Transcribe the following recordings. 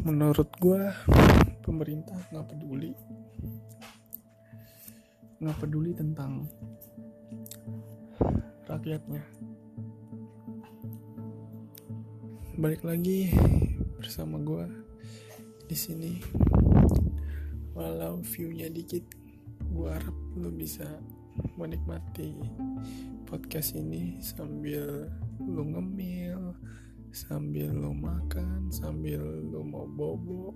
menurut gue pemerintah nggak peduli. Nggak peduli tentang rakyatnya. Balik lagi bersama gue di sini. Walau viewnya dikit gue harap lo bisa menikmati podcast ini sambil lo ngemil sambil lo makan sambil lo mau bobo.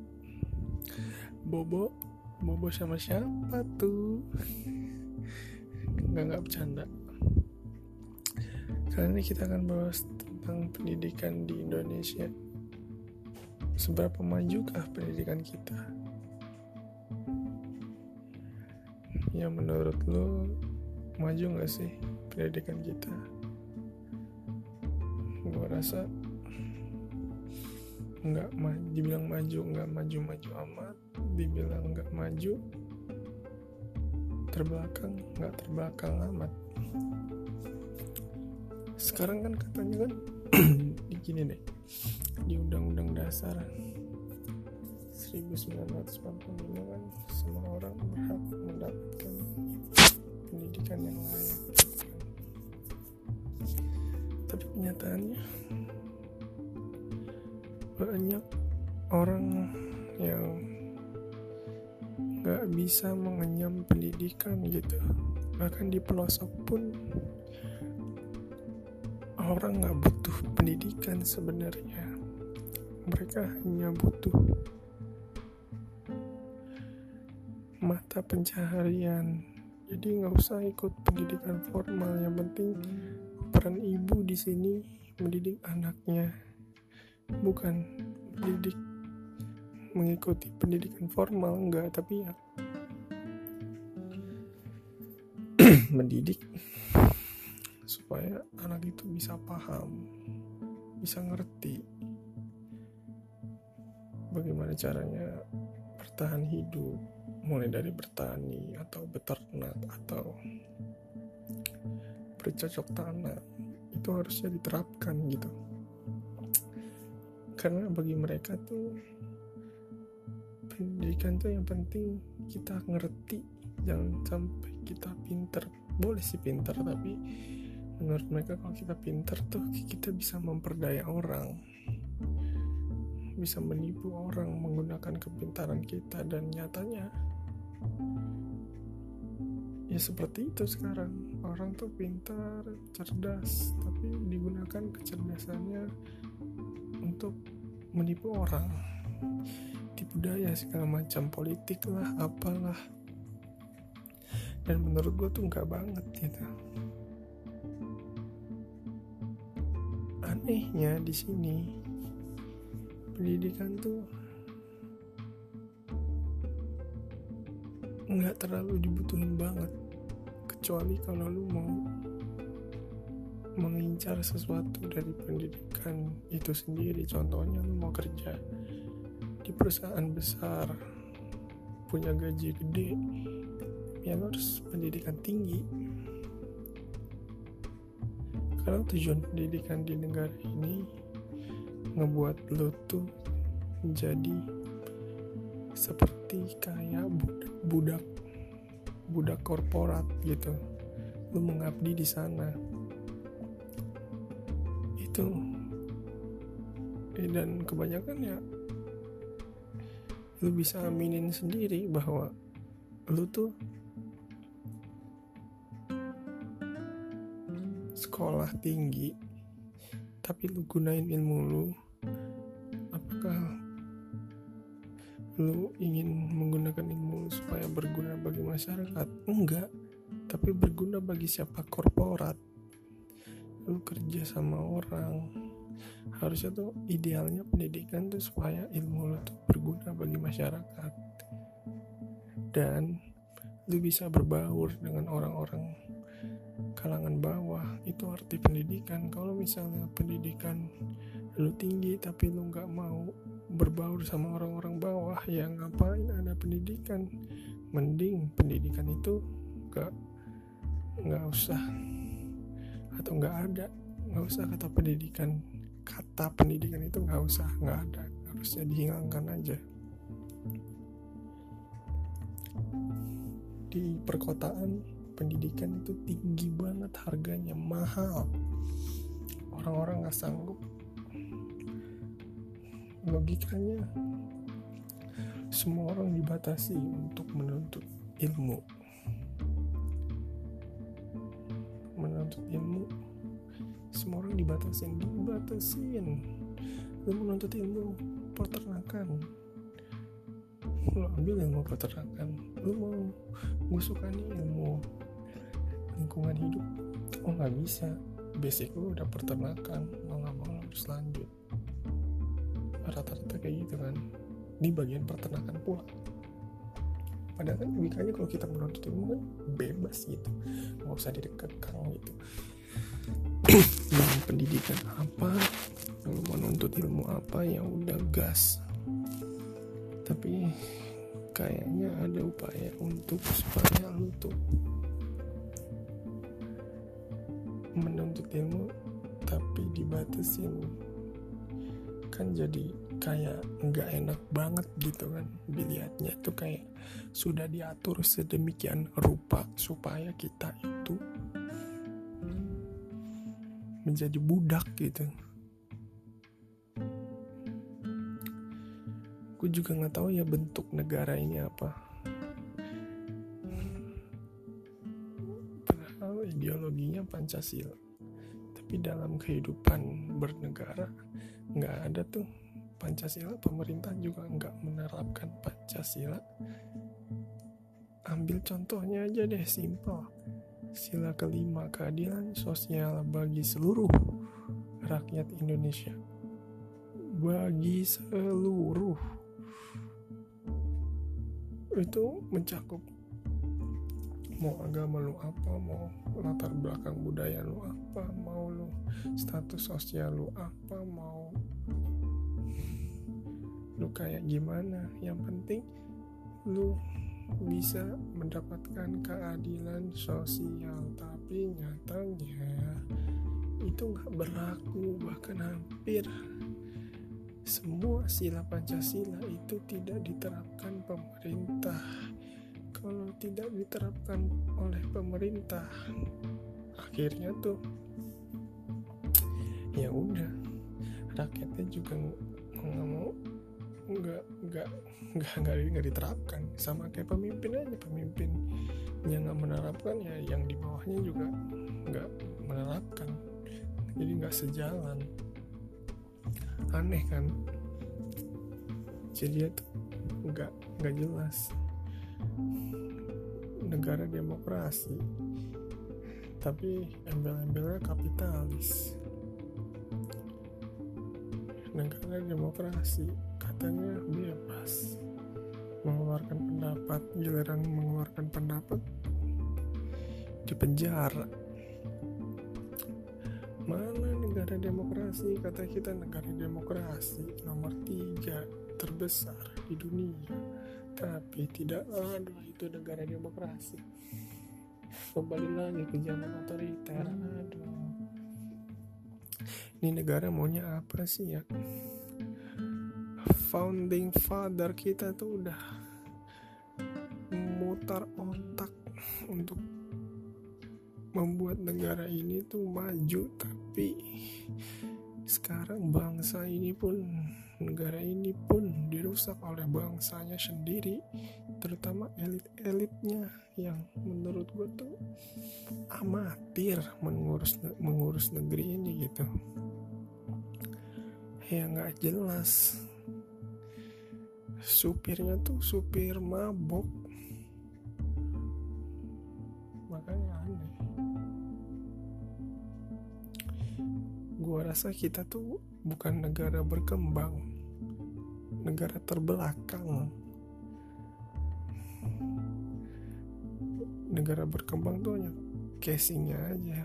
Bobo? Bobo sama siapa tuh? Nggak nggak bercanda. Kali ini kita akan bahas tentang pendidikan di Indonesia. Seberapa majukah pendidikan kita? Ya menurut lo maju nggak sih pendidikan kita? Gue rasa nggak maju dibilang maju nggak maju maju amat. Dibilang nggak maju terbelakang nggak terbelakang amat. Sekarang kan katanya kan di gini deh di undang-undang dasar 1945 kan semua orang berhak mendapatkan pendidikan yang layak. Tapi kenyataannya banyak orang yang nggak bisa mengenyam pendidikan gitu. Bahkan di pelosok pun orang nggak butuh pendidikan sebenarnya. Mereka hanya butuh mata pencaharian. Jadi nggak usah ikut pendidikan formal. Yang penting peran ibu di sini mendidik anaknya bukan mendidik mengikuti pendidikan formal enggak tapi ya. Mendidik supaya anak itu bisa paham bisa ngerti bagaimana caranya bertahan hidup mulai dari bertani atau beternak atau bercocok tanam itu harusnya diterapkan gitu karena bagi mereka tuh pendidikan tuh yang penting kita ngerti jangan sampai kita pinter. Boleh sih pinter tapi menurut mereka kalau kita pinter tuh kita bisa memperdaya orang bisa menipu orang menggunakan kepintaran kita. Dan nyatanya ya seperti itu sekarang. Orang tuh pintar cerdas tapi digunakan kecerdasannya untuk menipu orang. Tipu daya segala macam politik lah apalah. Dan menurut gue tuh nggak banget gitu anehnya di sini pendidikan tuh nggak terlalu dibutuhin banget. Kecuali kalau lu mau mengincar sesuatu dari pendidikan itu sendiri. Contohnya lu mau kerja di perusahaan besar punya gaji gede ya lu harus pendidikan tinggi. Karena tujuan pendidikan di negara ini ngebuat lu tuh menjadi seperti kayak budak budak korporat gitu. Lu mengabdi di sana itu dan kebanyakan ya lu bisa aminin sendiri bahwa lu tuh sekolah tinggi tapi lu gunain ilmu lu. Apakah lu ingin menggunakan ilmu supaya berguna bagi masyarakat? Enggak tapi berguna bagi siapa? Korporat lu kerja sama orang harusnya tuh idealnya pendidikan tuh supaya ilmu lu tuh berguna bagi masyarakat. Dan lu bisa berbaur dengan orang-orang kalangan bawah itu arti pendidikan. Kalau misalnya pendidikan lu tinggi tapi lu nggak mau berbaur sama orang-orang bawah ya ngapain ada pendidikan? Mending pendidikan itu nggak nggak usah atau nggak ada. Nggak usah kata pendidikan. Kata pendidikan itu nggak usah nggak ada. Harusnya dihilangkan aja. Di perkotaan pendidikan itu tinggi banget harganya. Mahal. Orang-orang nggak sanggup. Logikanya semua orang dibatasi untuk menuntut ilmu menuntut ilmu. Semua orang dibatasin dibatasin. Lu menuntut ilmu peternakan. Lu ambil ilmu peternakan. Lu mau gue suka nih ilmu lingkungan hidup. Oh nggak bisa. Basic lu udah peternakan. Mau nggak mau harus lanjut. Rata-rata kayak gitu kan. Di bagian peternakan pula padahal kan logikanya kalau kita menuntut ilmu kan bebas gitu. Nggak usah didekatkan gitu. Dengan pendidikan apa? Lu menuntut ilmu apa? Yang udah gas. Tapi kayaknya ada upaya untuk supaya lu tuh menuntut ilmu tapi dibatasin. Kan jadi kayak nggak enak banget gitu kan dilihatnya. Tuh kayak sudah diatur sedemikian rupa supaya kita itu menjadi budak gitu. Gue juga nggak tahu ya bentuk negara ini apa. Padahal ideologinya Pancasila. Tapi dalam kehidupan bernegara nggak ada tuh Pancasila pemerintah juga nggak menerapkan Pancasila. Ambil contohnya aja deh simple sila kelima keadilan sosial bagi seluruh rakyat Indonesia. Bagi seluruh. Itu mencakup. Mau agama lu apa mau latar belakang budaya lu apa mau lu status sosial lu apa mau lu kayak gimana? Yang penting lu bisa mendapatkan keadilan sosial. Tapi nyatanya itu nggak berlaku bahkan hampir semua sila Pancasila itu tidak diterapkan pemerintah. Kalau tidak diterapkan oleh pemerintah akhirnya tuh ya udah rakyatnya juga nggak mau nggak nggak nggak nggak nggak diterapkan. Sama kayak pemimpin aja. Pemimpin yang nggak menerapkan ya yang di bawahnya juga nggak menerapkan. Jadi nggak sejalan. Aneh kan? Jadi itu nggak nggak jelas. Negara demokrasi. Tapi embel-embelnya kapitalis negara demokrasi. Katanya bebas mengeluarkan pendapat giliran mengeluarkan pendapat di penjara. Mana negara demokrasi? Kata kita negara demokrasi nomor tiga terbesar di dunia. Tapi tidak ada itu negara demokrasi. Kembali lagi ke zaman otoriter. Aduh ini negara maunya apa sih ya? Founding father kita tuh udah mutar otak untuk membuat negara ini tuh maju. Tapi sekarang bangsa ini pun negara ini pun dirusak oleh bangsanya sendiri terutama elit-elitnya yang menurut gue tuh amatir mengurus mengurus negeri ini gitu. Ya nggak jelas. Supirnya tuh supir mabok. Makanya aneh. Gua rasa kita tuh bukan negara berkembang negara terbelakang negara berkembang tuh hanya casingnya aja.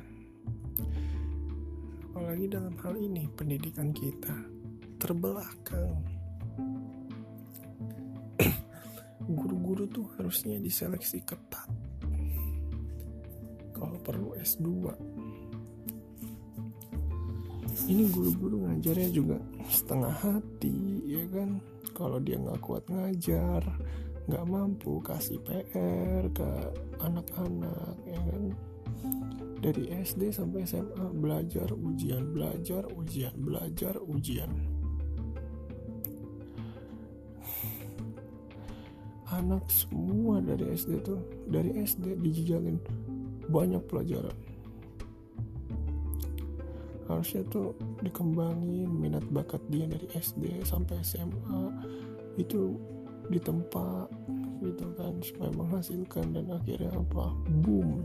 Apalagi dalam hal ini pendidikan kita terbelakang. Guru-guru tuh harusnya diseleksi ketat. Kalau perlu S2 ini guru-guru ngajarnya juga setengah hati ya kan? Kalau dia nggak kuat ngajar nggak mampu kasih PR ke anak-anak ya kan? Dari SD sampai SMA belajar ujian belajar ujian belajar ujian. Anak semua dari SD tuh dari SD dijajalin banyak pelajaran. Harusnya tuh dikembangin minat bakat dia dari SD sampai SMA itu ditempa gitu kan. Supaya menghasilkan dan akhirnya apa? Boom.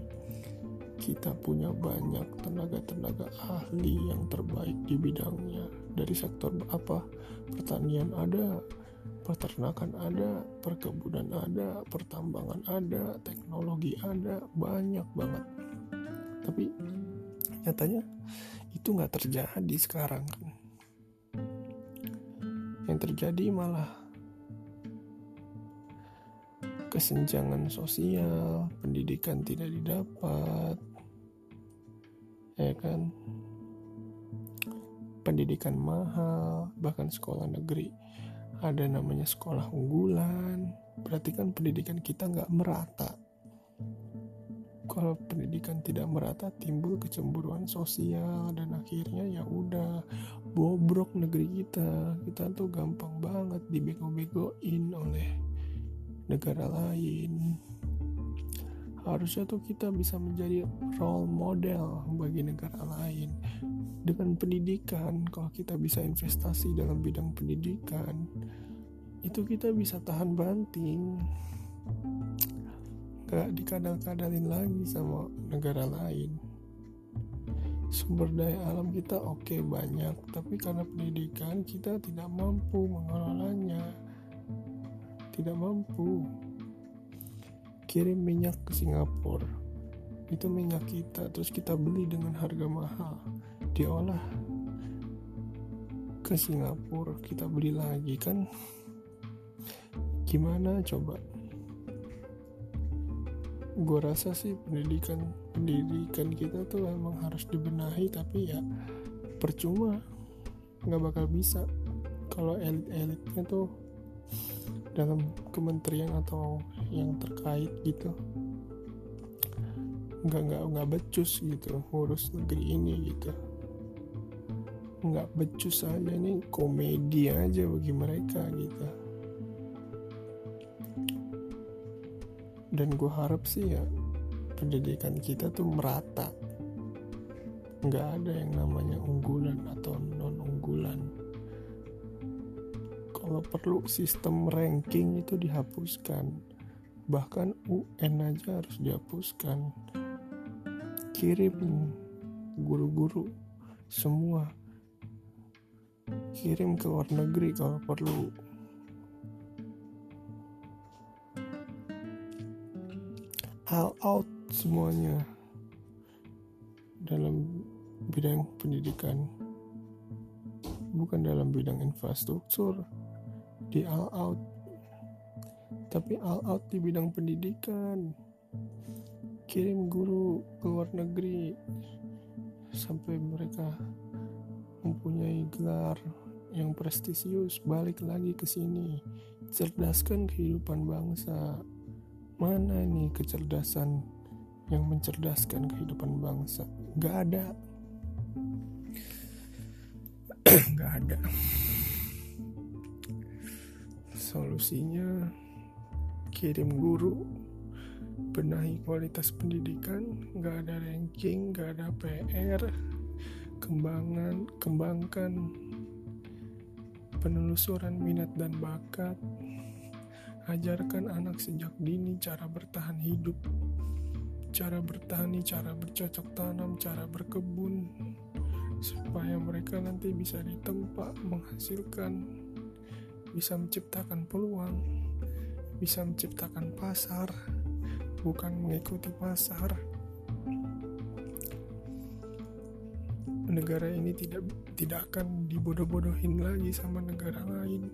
Kita punya banyak tenaga-tenaga ahli yang terbaik di bidangnya. Dari sektor apa? Pertanian ada peternakan ada perkebunan ada pertambangan ada teknologi ada banyak banget. Tapi nyatanya itu nggak terjadi sekarang kan. Yang terjadi malah kesenjangan sosial pendidikan tidak didapat ya kan? Pendidikan mahal bahkan sekolah negeri. Ada namanya sekolah unggulan. Berarti kan pendidikan kita nggak merata. Kalau pendidikan tidak merata timbul kecemburuan sosial dan akhirnya ya udah bobrok negeri kita. Kita tuh gampang banget dibego-begoin oleh negara lain. Harusnya tuh kita bisa menjadi role model bagi negara lain. Dengan pendidikan kalau kita bisa investasi dalam bidang pendidikan itu kita bisa tahan banting. Gak dikadal-kadalin lagi sama negara lain. Sumber daya alam kita oke okay, banyak tapi karena pendidikan kita tidak mampu mengelolanya tidak mampu. Kirim minyak ke Singapura. Itu minyak kita terus kita beli dengan harga mahal. Diolah ke Singapura kita beli lagi kan? Gimana coba? Gue rasa sih pendidikan pendidikan kita tuh emang harus dibenahi tapi ya percuma. Nggak bakal bisa. Kalau elit-elitnya tuh dalam kementerian atau yang terkait gitu. Nggak nggak nggak becus gitu ngurus negeri ini gitu. Nggak becus aja nih komedi aja bagi mereka gitu. Dan gue harap sih ya pendidikan kita tuh merata. Nggak ada yang namanya unggulan atau non unggulan kalau perlu sistem ranking itu dihapuskan. Bahkan UN aja harus dihapuskan. Kirim guru-guru semua. Kirim ke luar negeri kalau perlu. All out semuanya dalam bidang pendidikan. Bukan dalam bidang infrastruktur di all out tapi all out di bidang pendidikan kirim guru ke luar negeri sampai mereka mempunyai gelar yang prestisius balik lagi ke sini cerdaskan kehidupan bangsa Mana nih kecerdasan yang mencerdaskan kehidupan bangsa? Gak ada. Gak ada. Solusinya. Kirim guru, benahi kualitas pendidikan, gak ada ranking, gak ada PR, kembangan, kembangkan penelusuran minat dan bakat, Ajarkan anak sejak dini cara bertahan hidup, cara bertani, cara bercocok tanam, cara berkebun, supaya mereka nanti bisa ditempa menghasilkan, bisa menciptakan peluang, bisa menciptakan pasar, bukan mengikuti pasar. Negara ini tidak tidak akan dibodoh-bodohin lagi sama negara lain.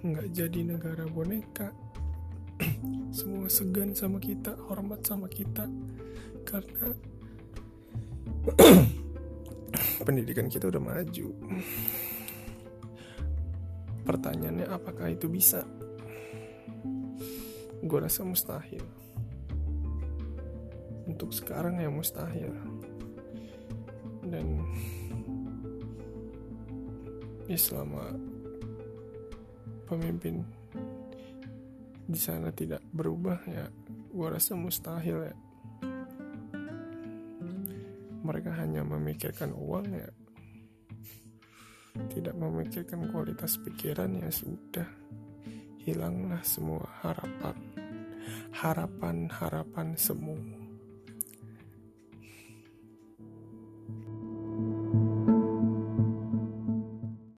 Nggak jadi negara boneka. Semua segan sama kita hormat sama kita. Karena pendidikan kita udah maju pertanyaannya apakah itu bisa? Gue rasa mustahil. Untuk sekarang ya mustahil. Dan ya selama pemimpin di sana tidak berubah ya gue rasa mustahil ya. Mereka hanya memikirkan uang ya tidak memikirkan kualitas pikiran ya sudah. Hilanglah semua harapan. Harapan harapan semua